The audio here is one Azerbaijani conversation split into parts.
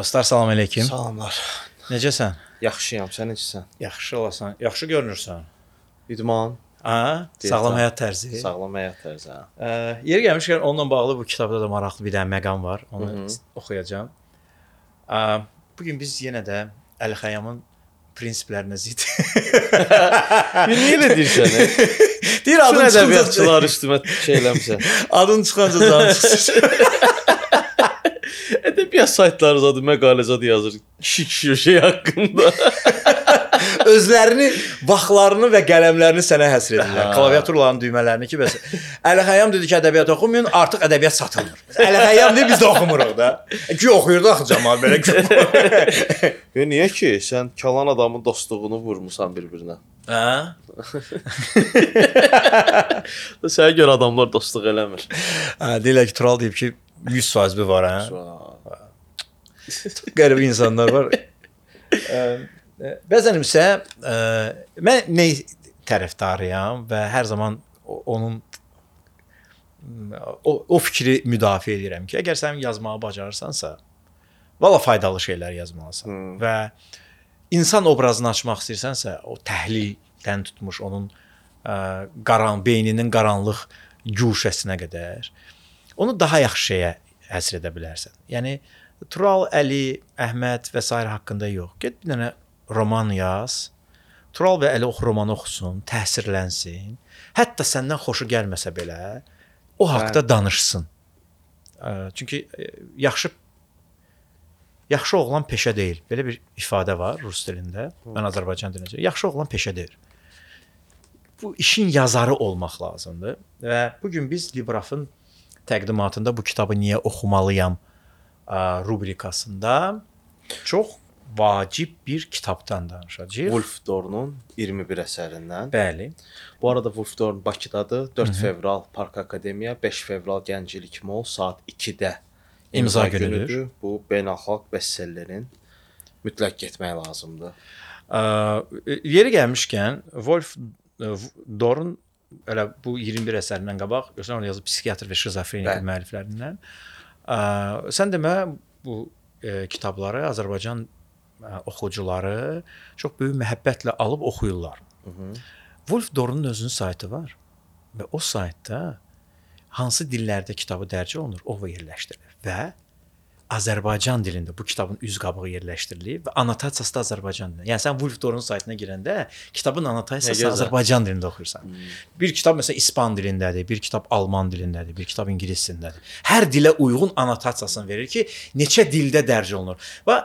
Dostlar salam əleykum. Salamlar. Necəsən? Yaxşıyam, sən necəsən? Yaxşı olasan. Yaxşı görünürsən. İdman, Ha? Diyeta. Sağlam həyat tərzi. sağlam həyat tərzi. hə. Ə, yeri gəlmişkən onunla bağlı bu kitabda da maraqlı bir dənə məqam var. Onu Hı -hı. oxuyacağam. Ə, bu gün biz yenə də Əli Xəyyamın prinsiplərinə zidd. Niyə deyirsən? hə? Deyir adın ədəbiyyatçılar üstümə şey eləmisən. adın çıxınca can çıxsın. Ədəbiyyat saytları zadı məqalə zadı yazır. Kişi kişi şey haqqında. Özlərini, vaxtlarını və qələmlərini sənə həsr edirlər. Ha. Klaviaturların düymələrini ki, bəs Əli Xəyyam dedi ki, ədəbiyyat oxumayın, artıq ədəbiyyat satılmır. Əli Xəyyam deyir biz də oxumuruq da. Ki oxuyurdu axı cəmaət belə ki. Və niyə ki, sən kalan adamın dostluğunu vurmusan bir-birinə? Hə? Sənə görə adamlar dostluq eləmir. Hə, deyirlər ki, Tural deyib ki, 100% bir var, hə? Vay. Qəribə insanlar var. Ə, ə, Bəzən isə ə, mən nə tərəfdarıyam və hər zaman onun o, o fikri müdafiə edirəm ki, əgər sən yazmağı bacarırsansa, valla faydalı şeylər yazmalısan Hmm. və insan obrazını açmaq istəyirsənsə, o təhlildən tutmuş onun ə, qaran beyninin qaranlıq guşəsinə qədər onu daha yaxşı şeyə həsr edə bilərsən. Yəni Tural Əli, Əhməd və s. haqqında yox. Get bir dənə roman yaz. Tural və Əli oxu romanı oxusun, təsirlənsin. Hətta səndən xoşu gəlməsə belə o haqqda danışsın. Çünki ə, yaxşı yaxşı oğlan peşə deyil. Belə bir ifadə var rus dilində. Mən Azərbaycan dilində. Yaxşı oğlan peşə deyil. Bu işin yazarı olmaq lazımdır və bu gün biz Librafın təqdimatında bu kitabı niyə oxumalıyam rubrikasında çox vacib bir kitabdan danışacağıq. Wolf Dornun 21 əsərindən. Bəli. Bu arada Wolf Dorn Bakıdadır. 4 fevral Park Akademiya, 5 fevral Gənclik Mall saat 2-də İmza günüdür. Bu beynəlxalq bestsellerin mütləq getmək lazımdır. Ə, yeri gəlmişkən Wolf ə, Dorn elə bu 21 əsərindən qabaq orada yazıb psixiatr və şizofrenik Bəli. müəlliflərindən. Ə, sən demə bu ə, kitabları Azərbaycan ə, oxucuları çox böyük məhəbbətlə alıb oxuyurlar. Hı -hı. Wolf Dornun özünün saytı var və o saytda hansı dillərdə kitabı dərc olunur, o yerləşdirilir və Azərbaycan dilində bu kitabın üz qabığı yerləşdirilib və annotasiyası da Azərbaycan dilində. Yəni sən Wolf Dornun saytına girəndə kitabın annotasiyası. Azərbaycan dilində oxuyursan. Bir kitab məsələn İspan dilindədir, bir kitab Alman dilindədir, bir kitab ingilis dilindədir. Hər dilə uyğun annotasiyasını verir ki, neçə dildə dərc olunur. Və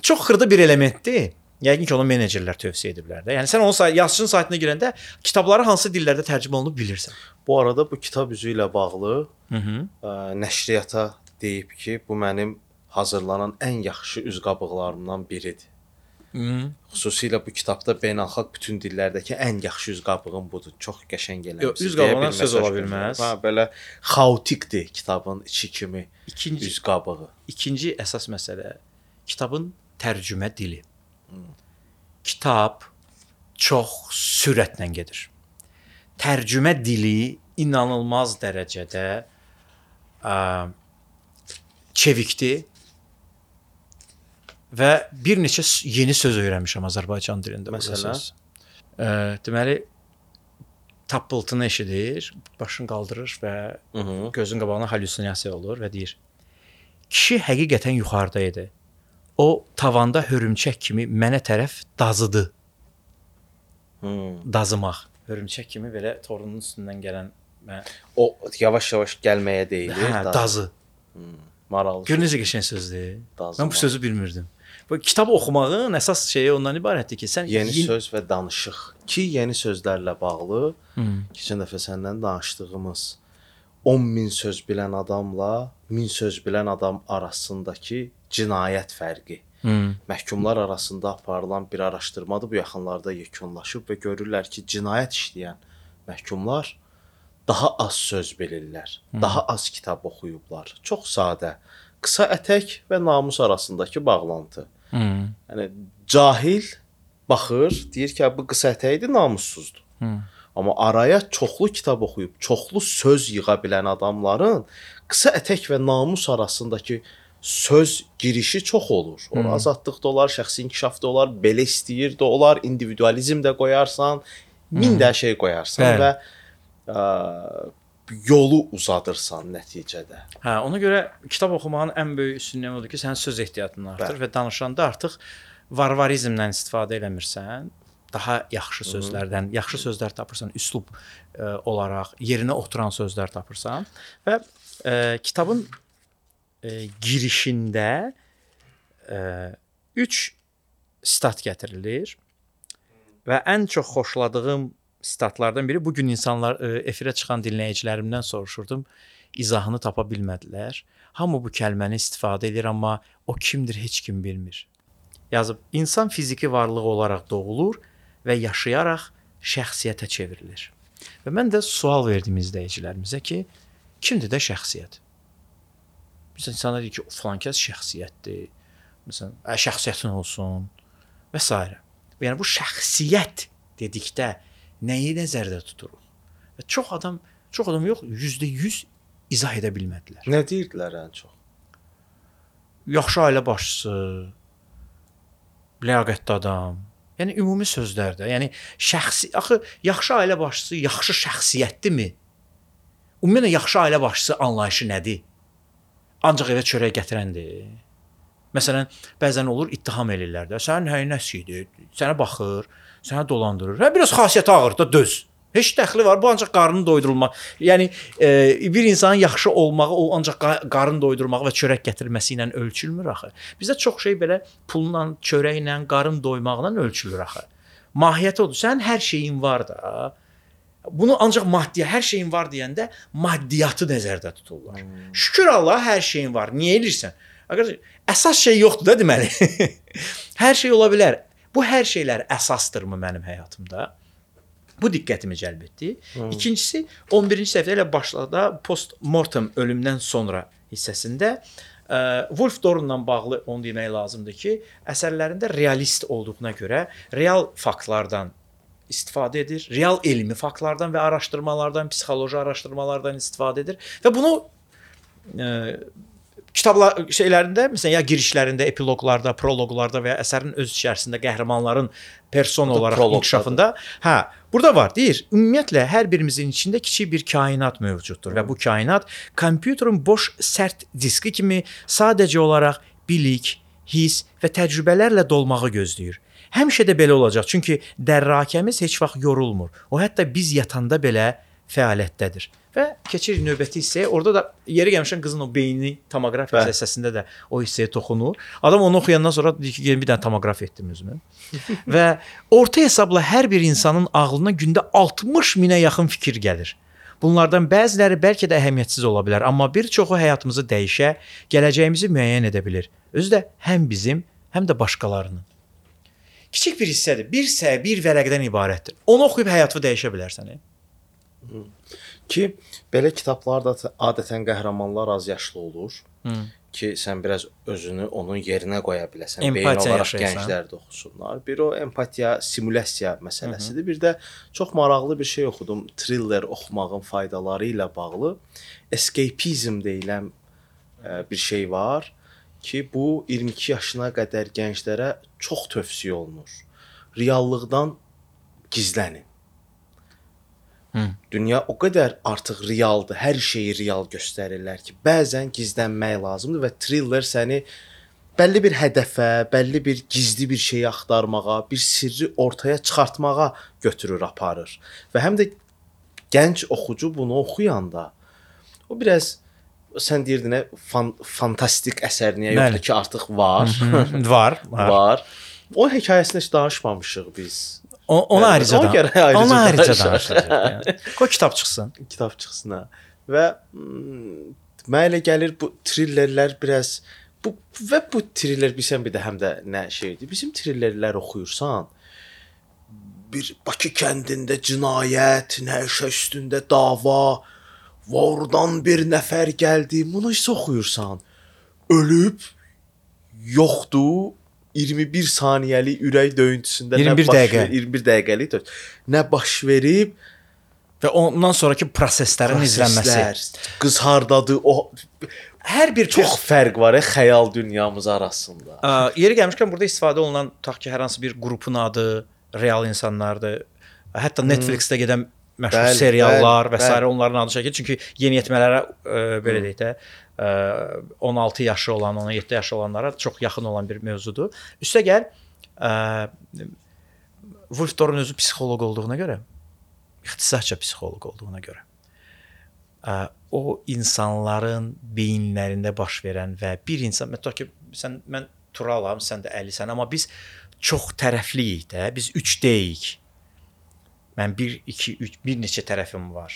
çox xırda bir elementdir. Yəqin ki, onu menecerlər tövsiyə ediblər də. Yəni sən onun say- yazıçının saytına girəndə kitabları hansı dillərdə tərcümə olunub bilirsən. Bu arada bu kitab üzü ilə bağlı Hı -hı. ə, nəşriyyata deyib ki, bu mənim hazırlanan ən yaxşı üz qabıqlarımdan biridir. Hı. Xüsusilə bu kitabda beynəlxalq bütün dillərdəki ən yaxşı üz qabığım budur. Çox qəşəng eləmişsiniz. Yox, üz bir söz ola bilməz. Ha, belə xaotikdir kitabın içi kimi İkinci üz qabığı. İkinci əsas məsələ kitabın tərcümə dili. Kitab çox sürətlə gedir. Tərcümə dili inanılmaz dərəcədə ə, çevikdir və bir neçə yeni söz öyrənmişəm Azərbaycan dilində. Məsələn? Ə, deməli tappıltını eşidir, başını qaldırır və Hı -hı. gözün qabağına hallüsinasiya olur və deyir: Kişi həqiqətən yuxarıda idi. O tavanda hörümçək kimi mənə tərəf dazıdı. Hı. Dazımaq. Hörümçək kimi belə torunun üstündən gələn mən O yavaş-yavaş gəlməyə deyilir. hə, da- dazı. Maraqlı. Gör necə qəşəng sözdür. Dazımaq. Mən bu sözü bilmirdim. Bu kitab oxumağın əsas şeyi ondan ibarətdir ki, sən Yeni yin- söz və danışıq. Ki yeni sözlərlə bağlı Hı. keçən dəfə səndən danışdığımız 10 min söz bilən adamla 1000 söz bilən adam arasındakı cinayət fərqi. Hı. Məhkumlar arasında aparılan bir araşdırmadır bu yaxınlarda yekunlaşıb və görürlər ki, cinayət işləyən məhkumlar daha az söz bilirlər, daha az kitab oxuyublar. Çox sadə, qısa ətək və namus arasındakı bağlantı. Hı. Yəni cahil baxır, deyir ki, bu qısa ətəkdir, namussuzdur. Hı. Amma araya çoxlu kitab oxuyub, çoxlu söz yığa bilən adamların qısa ətək və namus arasındakı söz girişi çox olur. Ora Hmm. azadlıq da olar, şəxsi inkişaf da olar, belə istəyir də olar, individualizm də qoyarsan, min də şey qoyarsan Bəli. və ə, yolu uzadırsan nəticədə. Hə, ona görə kitab oxumağın ən böyük üstünlüyü odur ki, sənin söz ehtiyatını artırır və danışanda artıq varvarizmdən istifadə eləmirsən, daha yaxşı sözlərdən, yaxşı sözlər tapırsan, üslub ə, olaraq yerinə oturan sözlər tapırsan və ə, kitabın ə, girişində 3 stat gətirilir və ən çox xoşladığım statlardan biri bu gün insanlar ə, efirə çıxan dinləyicilərimdən soruşurdum, izahını tapa bilmədilər. Hamı bu kəlməni istifadə edir, amma o kimdir heç kim bilmir. Yazıb insan fiziki varlıq olaraq doğulur və yaşayaraq şəxsiyyətə çevrilir. Və mən də sual verdim izləyicilərimizə ki, kimdir də şəxsiyyət? Məsələn, insanlar deyir ki, falan kəs şəxsiyyətdir. Məsələn, şəxsiyyətin olsun və s. Yəni bu şəxsiyyət dedikdə nəyi nəzərdə tuturuq? Və çox adam, çox adam yox, %100 izah edə bilmədilər. Nə deyirdilər ən çox? Yaxşı ailə başçısı, ləyaqətli adam. Yəni ümumi sözlərdə. Yəni şəxsi axı yaxşı ailə başçısı yaxşı şəxsiyyətdimi? Ümumiyyətlə yaxşı ailə başçısı anlayışı nədir? Ancaq evə çörək gətirəndir. Məsələn, bəzən olur ittiham eləyirlər də. Sənin həyin nəsidir? Sənə baxır, sənə dolandırır. Hə biraz xasiyyəti ağır da döz. Heç dəxli var. Bu ancaq qarnını doydurmaq. Yəni e, bir insanın yaxşı olmağı o ancaq qa- qarın doydurmağı və çörək gətirməsi ilə ölçülmür axı. Bizdə çox şey belə pulla, çörəklə, qarın doymaqla ölçülür axı. Mahiyyəti odur. Sənin hər şeyin var da. Bunu ancaq maddiyə, hər şeyin var deyəndə maddiyyatı nəzərdə tuturlar. Şükür Allah hər şeyin var. Niyə elirsən? Arkadaş, əsas şey yoxdur da deməli. hər şey ola bilər. Bu hər şeylər əsasdırmı mənim həyatımda? Bu diqqətimi cəlb etdi. İkincisi 11-ci səhifə ilə başladı post-mortem ölümdən sonra hissəsində ə, Wolf Dornla bağlı onu demək lazımdır ki, əsərlərində realist olduğuna görə real faktlardan istifadə edir. Real elmi faktlardan və araşdırmalardan, psixoloji araşdırmalardan istifadə edir və bunu ə, kitablar şeylərində, məsələn, ya girişlərində, epiloqlarda, proloqlarda və ya əsərin öz içərisində qəhrəmanların person olaraq proloqdadır. inkişafında, hə, burada var, deyir, ümumiyyətlə hər birimizin içində kiçik bir kainat mövcuddur və bu kainat kompüterin boş sərt diski kimi sadəcə olaraq bilik, hiss və təcrübələrlə dolmağı gözləyir. Həmişə də belə olacaq, çünki dərrakəmiz heç vaxt yorulmur. O hətta biz yatanda belə fəaliyyətdədir. Və keçir növbəti hissəyə. Orada da yeri gəlmişən qızın o beyni tomoqrafiya Bəli. hissəsində də o hissəyə toxunur. Adam onu oxuyandan sonra deyir ki, "Gəlin bir dənə tomoqraf etdim özümü." və orta hesabla hər bir insanın ağlına gündə 60 minə yaxın fikir gəlir. Bunlardan bəziləri bəlkə də əhəmiyyətsiz ola bilər, amma bir çoxu həyatımızı dəyişə, gələcəyimizi müəyyən edə bilər. Özü də həm bizim, həm də başqalarının. Kiçik bir hissədir. Bir səyə, bir vərəqdən ibarətdir. Onu oxuyub həyatını dəyişə bilərsən. e? Ki belə kitablarda da adətən qəhrəmanlar az yaşlı olur. Hı. ki sən biraz özünü onun yerinə qoya biləsən. Empatiya Beyin olaraq yaşayasan. gənclər də oxusunlar. Bir o empatiya, simulyasiya məsələsidir. Bir də çox maraqlı bir şey oxudum. Thriller oxumağın faydaları ilə bağlı escapism deyilən ə, bir şey var ki, bu 22 yaşına qədər gənclərə çox tövsiyə olunur. Reallıqdan gizlənin. Hı. Dünya o qədər artıq realdır. Hər şeyi real göstərirlər ki, bəzən gizlənmək lazımdır və thriller səni bəlli bir hədəfə, bəlli bir gizli bir şeyi axtarmağa, bir sirri ortaya çıxartmağa götürür, aparır. Və həm də gənc oxucu bunu oxuyanda o biraz sən deyirdin fan, fantastik əsər niyə yoxdur ki, artıq var. Var, var. var. O hekayəsini heç danışmamışıq biz. O, ona Bəli, ayrıca ona görə ayrıca ona ayrıca danışacağıq. Yəni. Qoy kitab çıxsın. kitab çıxsın ha. Və mm, mənə elə gəlir bu trillerlər biraz bu və bu triller bilsən bir də həm də nə şeydir. Bizim trillerlər oxuyursan bir Bakı kəndində cinayət, nəşə üstündə dava, oradan bir nəfər gəldi. Bunu isə oxuyursan, ölüb yoxdur. 21 saniyəlik ürək döyüntüsündə 21 nə baş dəqiqə. ver- 21 dəqiqəlik döyüntü. nə baş verib Və ondan sonrakı proseslərin izlənməsi. Proseslər, Qız hardadır? O hər bir Çox fərq var ya xəyal dünyamız arasında. Ə, yeri gəlmişkən burada istifadə olunan tutaq ki, hər hansı bir qrupun adı real insanlardır. Hətta Netflix-də gedən məşhur Bəli, seriallar bəli, və s. bəli. onların adı çəkilir. Çünki yeniyetmələrə ə, belə deyək də ə, 16 yaşı olan, 17 yaşı olanlara çox yaxın olan bir mövzudur. Üstəgəl ə, Wolf Dorun özü psixoloq olduğuna görə, ixtisasca psixoloq olduğuna görə ə, o insanların beyinlərində baş verən və bir insan tutaq ki, sən mən Turalam, sən də Əlisən, amma biz çox tərəfliyik də. Biz 3 deyik. Mən 1 2 3 bir neçə tərəfim var.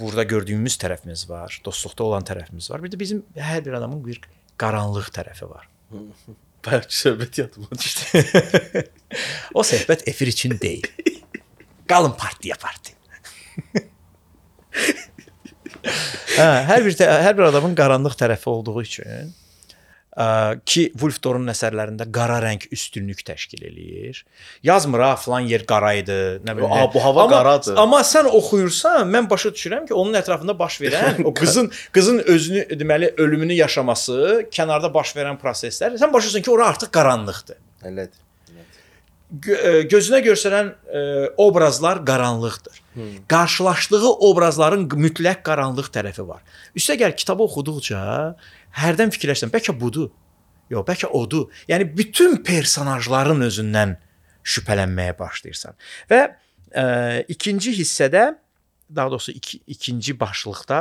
Burada gördüyümüz tərəfimiz var, dostluqda olan tərəfimiz var. Bir də bizim hər bir adamın bir qaranlıq tərəfi var. Bəlkə söhbət yadıma düşdü. O söhbət efir üçün deyil. Qalın partiya parti. hə, hər bir tə- hər bir adamın qaranlıq tərəfi olduğu üçün ə, ki Wolf Dorun əsərlərində qara rəng üstünlük təşkil eləyir. Yazmır ha falan yer qara idi, nə bilim. Aa, bu hava amma, qaradır. Amma sən oxuyursan, mən başa düşürəm ki, onun ətrafında baş verən o qızın qızın özünü deməli ölümünü yaşaması, kənarda baş verən proseslər, sən başa düşürsən ki, ora artıq qaranlıqdır. Elədir. Ə, gözünə göstərən ə, obrazlar qaranlıqdır. Qarşılaşdığı obrazların mütləq qaranlıq tərəfi var. Üstəgəl kitabı oxuduqca hərdən fikirləşsən, bəlkə budur. Yox, bəlkə odur. Yəni bütün personajların özündən şübhələnməyə başlayırsan. Və ə, ikinci hissədə, daha doğrusu iki, ikinci başlıqda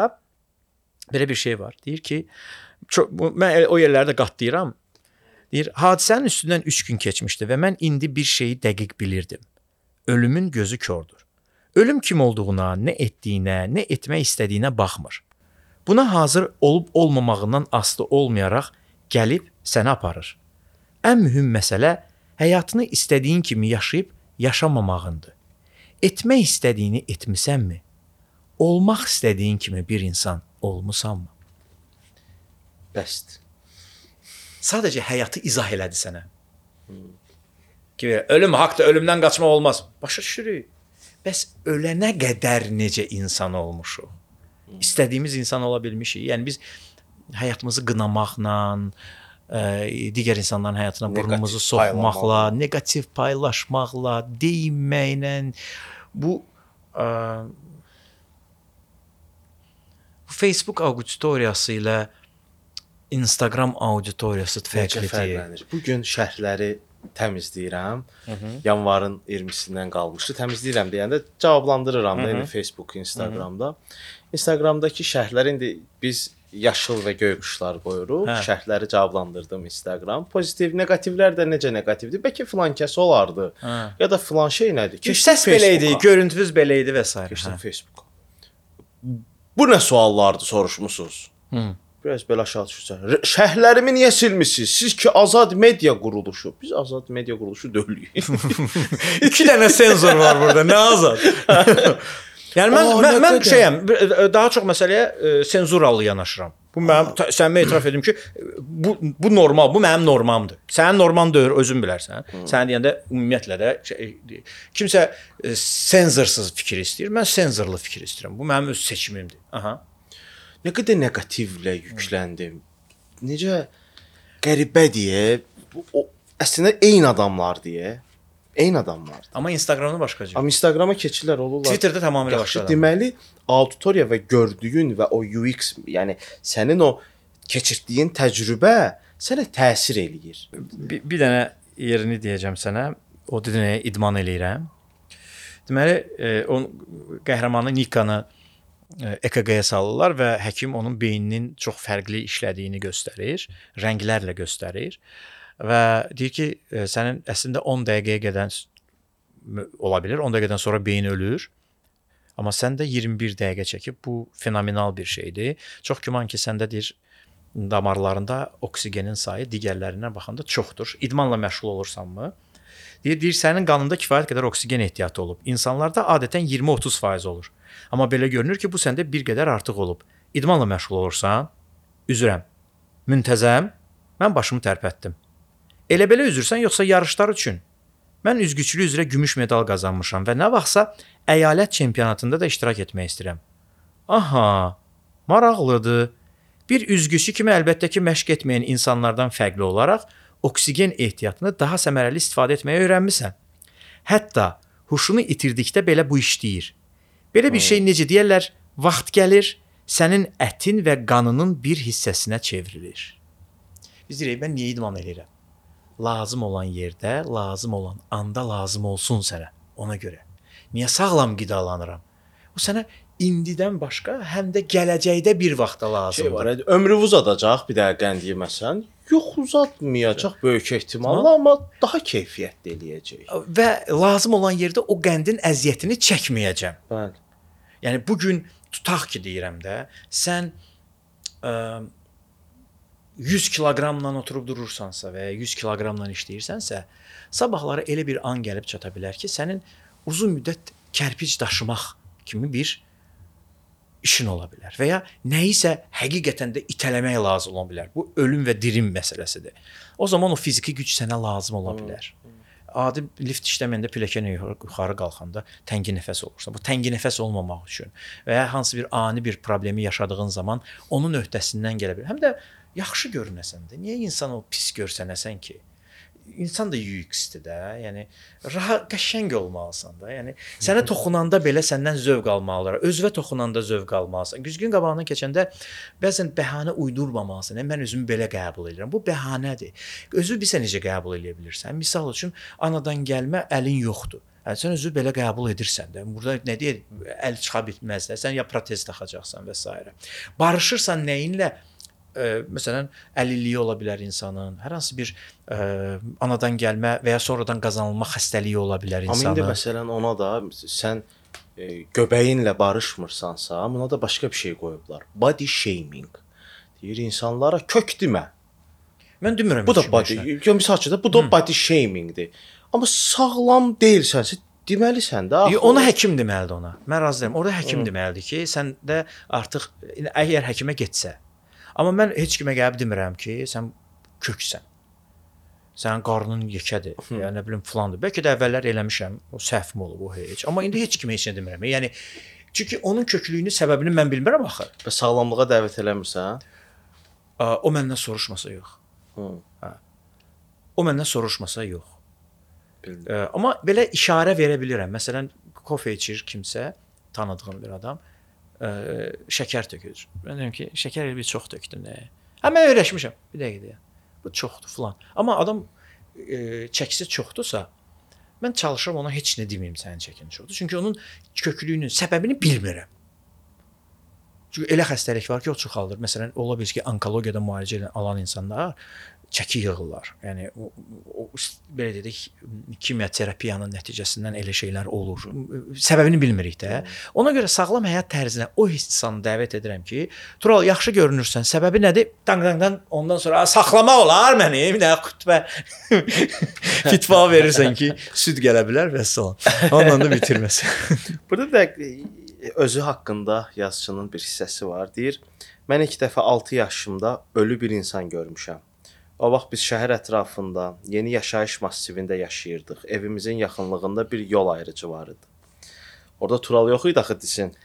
belə bir şey var. Deyir ki, çox, bu- mən o yerləri də qatlayıram. Deyir, hadisənin üstündən 3 gün keçmişdi və mən indi bir şeyi dəqiq bilirdim. Ölümün gözü kördür. Ölüm kim olduğuna, nə etdiyinə, nə etmək istədiyinə baxmır. Buna hazır olub olmamağından asılı olmayaraq gəlib səni aparır. Ən mühüm məsələ həyatını istədiyin kimi yaşayıb yaşamamağındır. Etmək istədiyini etmisənmi? Olmaq istədiyin kimi bir insan olmusanmı? Bəsdir. Sadəcə həyatı izah elədi sənə. Ki ölüm haqqdır, ölümdən qaçmaq olmaz. Başa düşürük. Bəs ölənə qədər necə insan olmuşuq? İstədiyimiz insan ola bilmişik. Yəni biz həyatımızı qınamaqla, ə, digər insanların həyatına Negativ burnumuzu soxmaqla, paylamaqla. negativ paylaşmaqla, deyinməklə bu ə, bu Facebook auditoriyası ilə Instagram auditoriyası fərqlidir. Bu gün şərhləri təmizləyirəm. Yanvarın 20-sindən qalmışdı. Təmizləyirəm deyəndə cavablandırıram da indi Facebook, Instagramda. Instagramdakı şərhlər indi biz yaşıl və göy quşlar qoyuruq. Hə. Şərhləri cavablandırdım Instagram. Pozitiv, neqativlər də necə neqativdir? Bəlkə filan kəs olardı. Hə. Ya da filan şey nədir? Ki səs belə idi, görüntünüz belə idi və s. Keçdim Hə. Facebooka. Bu nə suallardı soruşmusunuz? Hı. Biraz belə aşağı düşürsən. "R- Şərhlərimi niyə silmisiniz? Siz ki azad media quruluşu. Biz azad media quruluşu deyilük. İki dənə senzor var burada. Nə azad? yəni mən Aa, mən, mən şeyəm, bir- daha çox məsələyə e, senzuralı yanaşıram. Bu mənim səmimi etiraf edim ki, bu bu normal, bu mənim normamdır. Sənin norman deyil, özün bilərsən. Sən deyəndə ümumiyyətlə də şey, kimsə e, senzorsuz fikir istəyir. Mən senzorlu fikir istəyirəm. Bu mənim öz seçimimdir. Aha. nə qədər neqativlə yükləndim. Necə qəribə deyə, bu- o əslində eyni adamlar deyə. Eyni adamlar. Amma Instagramda başqa cür. Amma Instagrama keçirlər olurlar. Twitterdə tamamilə Yaxşı, başqa. deməli auditoriya və gördüyün və o UX, yəni sənin o keçirdiyin təcrübə sənə təsir eləyir. bir, bir dənə yerini deyəcəm sənə. O dediyinə idman eləyirəm. Deməli, e, on qəhrəmanı Nikanı e, EKG-yə salırlar və həkim onun beyninin çox fərqli işlədiyini göstərir, rənglərlə göstərir və deyir ki, e, sənin əslində 10 dəqiqəyə mü- ola bilər. 10 dəqiqədən sonra beyin ölür. Amma səndə 21 dəqiqə çəkib bu fenomenal bir şeydir. Çox güman ki, səndə deyir damarlarında oksigenin sayı digərlərinə baxanda çoxdur. İdmanla məşğul olursanmı? Deyir, deyir sənin qanında kifayət qədər oksigen ehtiyatı olub. İnsanlarda adətən 20-30% olur. Amma belə görünür ki, bu səndə bir qədər artıq olub. İdmanla məşğul olursan, üzürəm. Müntəzəm, mən başımı tərpətdim. Elə belə üzürsən yoxsa yarışlar üçün? Mən üzgüçülük üzrə gümüş medal qazanmışam və nə vaxtsa əyalət çempionatında da iştirak etmək istəyirəm. Aha, maraqlıdır. Bir üzgüsü kimi əlbəttə ki, məşq etməyən insanlardan fərqli olaraq oksigen ehtiyatını daha səmərəli istifadə etməyə öyrənmisən. Hətta huşunu itirdikdə belə bu işləyir. Belə bir şey necə deyirlər, vaxt gəlir, sənin ətin və qanının bir hissəsinə çevrilir. Biz deyirik, mən niyə idman edirəm? Lazım olan yerdə, lazım olan anda lazım olsun sənə. Ona görə. Niyə sağlam qidalanıram? O sənə indidən başqa, həm də gələcəkdə bir vaxtda Şey var, lazımdır. ömrü uzadacaq bir dəqiqə qənd yeməsən. Yox uzatmayacaq böyük ehtimalla, amma daha keyfiyyətli eləyəcək. Və lazım olan yerdə o qəndin əziyyətini çəkməyəcəm. Bəli. Yəni bu gün tutaq ki deyirəm də, sən ə, 100 kiloqramla oturub durursansa və ya 100 kiloqramla işləyirsənsə, sabahları elə bir an gəlib çata bilər ki, sənin uzun müddət kərpic daşımaq kimi bir işin ola bilər və ya nəyisə həqiqətən də itələmək lazım ola bilər. Bu ölüm və dirim məsələsidir. O zaman o fiziki güc sənə lazım ola bilər. Adi lift işləməyəndə pilləkənə yuxarı yuxarı qalxanda təngi nəfəs olursan. Bu təngi nəfəs olmamaq üçün və ya hansı bir ani bir problemi yaşadığın zaman onun öhdəsindən gələ bilər. Həm də yaxşı görünəsən də. Niyə insan o pis görsənəsən ki? İnsan da UX-dir də. Yəni rahat qəşəng olmalısan da. Yəni sənə toxunanda belə səndən zövq almalılar. Özünə toxunanda zövq almalısan. Güzgün qabağına keçəndə bəzən bəhanə uydurmamalısan. Yəni, mən özümü belə qəbul edirəm. Bu bəhanədir. Özü bilsən necə qəbul edə bilirsən? Misal üçün anadan gəlmə əlin yoxdur. Yəni sən özü belə qəbul edirsən də. Burada nə deyir? Əl çıxa bilməz də. Sən ya protez taxacaqsan və s. Barışırsan nəyinlə? Ə, məsələn, əlilliyi ola bilər insanın, hər hansı bir ə, anadan gəlmə və ya sonradan qazanılma xəstəliyi ola bilər Amma indi insanın. məsələn ona da sən e, göbəyinlə barışmırsansa, buna da başqa bir şey qoyublar. Body shaming. Deyir insanlara kök demə. Mən demirəm. Bu da body, kimə. yo misal üçün də bu da body shamingdir. Amma sağlam deyilsənsə deməlisən də. axı ona həkim deməlidir ona. Mən razı deyiləm. Orada həkim deməlidir ki, sən də artıq əgər həkimə getsə. Amma mən heç kimə gəlib demirəm ki, sən köksən. Sənin qarnın yekədir. Ya nə bilim filandır. Bəlkə də əvvəllər eləmişəm. O səhvim olub o heç. Amma indi heç kimə heç nə demirəm. Yəni çünki onun köklüyünü, səbəbini mən bilmirəm axı. və sağlamlığa dəvət eləmirsən. O məndən soruşmasa yox. Hı. O məndən soruşmasa yox. Bildim. Amma belə işarə verə bilirəm. Məsələn, kofe içir kimsə, tanıdığım bir adam, ə, şəkər tökür. Mən deyirəm ki, şəkər bir çox tökdün? Hə mən öyrəşmişəm. Bir dəqiqə deyə. Bu çoxdur filan. Amma adam ə, çəkisi çoxdursa, mən çalışıram ona heç nə deməyim sənin çəkin çoxdur. Çünki onun köklüyünün səbəbini bilmirəm. Çünki elə xəstəlik var ki, o çoxaldır. Məsələn, ola bilər ki, onkologiyada müalicə alan insanlar çəki yığırlar. Yəni o, o belə dedik, kimya terapiyanın nəticəsindən elə şeylər olur. Səbəbini bilmirik də. Ona görə sağlam həyat tərzinə o hissanı dəvət edirəm ki, Tural yaxşı görünürsən. Səbəbi nədir? Dang-dang-dan ondan sonra "A, saxlamaq olar məni. Dənə xütbə fitva verirsən ki, süd gələ bilər və salam. Onunla da bitirməsin. Burada da e, özü haqqında yazıçının bir hissəsi var. Deyir: "Mən ilk dəfə 6 yaşımda ölü bir insan görmüşəm. O vaxt biz şəhər ətrafında, yeni yaşayış massivində yaşayırdıq. Evimizin yaxınlığında bir yol ayrıcı var idi. Orada tural yox idi axı desin.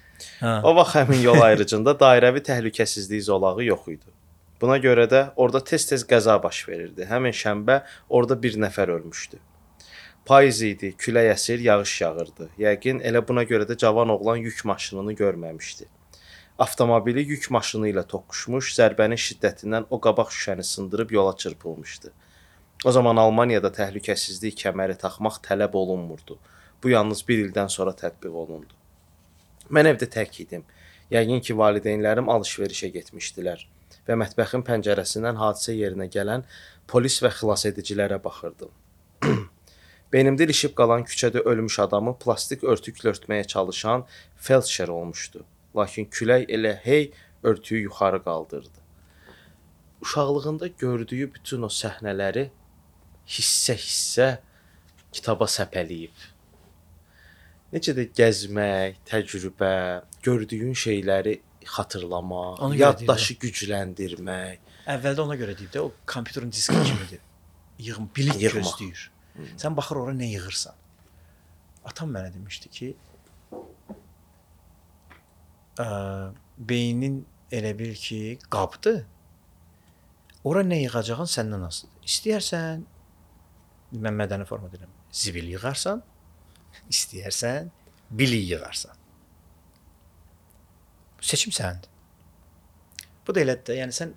Hə. O vaxt həmin yol ayrıcında dairəvi təhlükəsizlik zolağı yox idi. Buna görə də orada tez-tez qəza baş verirdi. Həmin şənbə orada bir nəfər ölmüşdü. Payız idi, külək əsir, yağış yağırdı. Yəqin elə buna görə də cavan oğlan yük maşınını görməmişdi. Avtomobili yük maşını ilə toqquşmuş, zərbənin şiddətindən o qabaq şüşəni sındırıb yola çırpılmışdı. O zaman Almaniyada təhlükəsizlik kəməri taxmaq tələb olunmurdu. Bu yalnız 1 ildən sonra tətbiq olundu. Mən evdə tək idim. Yəqin ki, valideynlərim alış-verişə getmişdilər və mətbəxin pəncərəsindən hadisə yerinə gələn polis və xilasedicilərə baxırdım. Beynimdə ilişib qalan küçədə ölmüş adamı plastik örtüklə örtməyə çalışan felçer olmuşdu. Lakin külək elə hey örtüyü yuxarı qaldırdı. Uşaqlığında gördüyü bütün o səhnələri hissə-hissə kitaba səpələyib. Necə də gəzmək, təcrübə, gördüyün şeyləri xatırlamaq, yaddaşı gücləndirmək. Əvvəldə ona görə deyib də o kompüterin diski kimidir. Yığım, bilik Yığmaq. gözləyir. Sən baxır ora nə yığırsan. Atam mənə demişdi ki, ə, beynin elə bil ki, qabdır. Ora nə yığacağın səndən asılıdır. İstəyərsən mən mədəni forma deyirəm. Zibil yığarsan, istəyərsən bilik yığarsan. Seçim sənindir. Bu da elədir də, yəni sən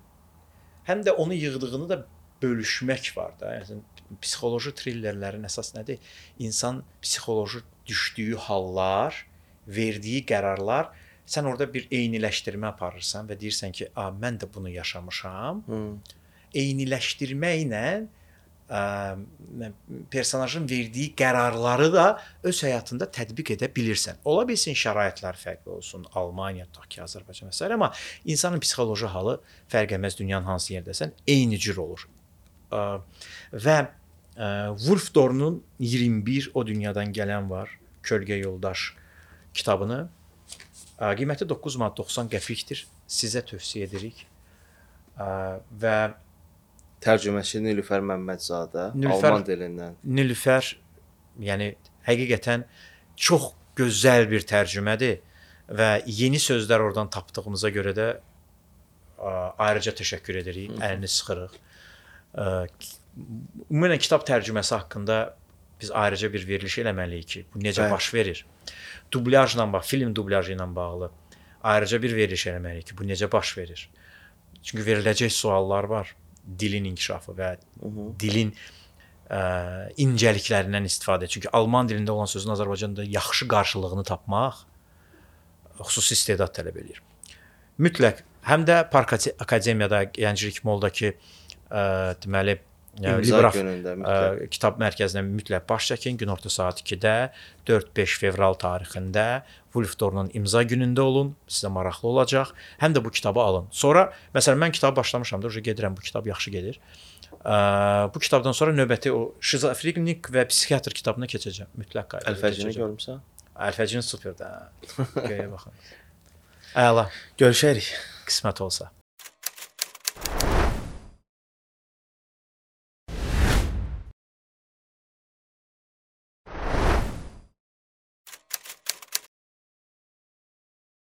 həm də onu yığdığını da bölüşmək var da. Yəni psixoloji trillerlərin əsas nədir? İnsan psixoloji düşdüyü hallar, verdiyi qərarlar sən orada bir eyniləşdirmə aparırsan və deyirsən ki, "A, mən də bunu yaşamışam." Hı. eyniləşdirməklə ə, personajın verdiyi qərarları da öz həyatında tətbiq edə bilirsən. Ola bilsin şəraitlər fərqli olsun, Almaniya, tutaq ki, Azərbaycan və s. amma insanın psixoloji halı fərq etməz dünyanın hansı yerdəsən, eyni cür olur. Ə, və ə, Wolf Dornun 21 o dünyadan gələn var, Kölgə yoldaş kitabını qiyməti 9 manat 90 qəpikdir. Sizə tövsiyə edirik. Və Tərcüməçi Nilüfər Məmmədzadə, Nilüfər- Alman dilindən. Nilüfər yəni həqiqətən çox gözəl bir tərcümədir və yeni sözlər oradan tapdığımıza görə də ə, ayrıca təşəkkür edirik. Əlini sıxırıq. Ki- Ümumən kitab tərcüməsi haqqında biz ayrıca bir veriliş eləməliyik ki, bu necə Bəli. baş verir. Dublyajla bax, film dublyajı ilə bağlı ayrıca bir veriliş eləməliyik ki, bu necə baş verir. Çünki veriləcək suallar var. Dilin inkişafı və dilin ə, incəliklərindən istifadə. Çünki alman dilində olan sözün Azərbaycanda yaxşı qarşılığını tapmaq xüsusi istedad tələb eləyir. Mütləq həm də Park Akademiyada Gənclik Moldakı ə, deməli ə, İmza Libraf günündə ə, mütləq. kitab mərkəzinə mütləq baş çəkin. Günorta saat 2-də 4-5 fevral tarixində Wolf Dornun imza günündə olun. Sizə maraqlı olacaq. Həm də bu kitabı alın. Sonra məsələn mən kitabı başlamışam da, gedirəm bu kitab yaxşı gedir. Ə, bu kitabdan sonra növbəti o şizofrenik və psixiatr kitabına keçəcəm. Mütləq qaydada. Əlfəcini görmüsən? Əlfəcin superdə. Göyə baxın. Əla, Görüşərik. qismət olsa.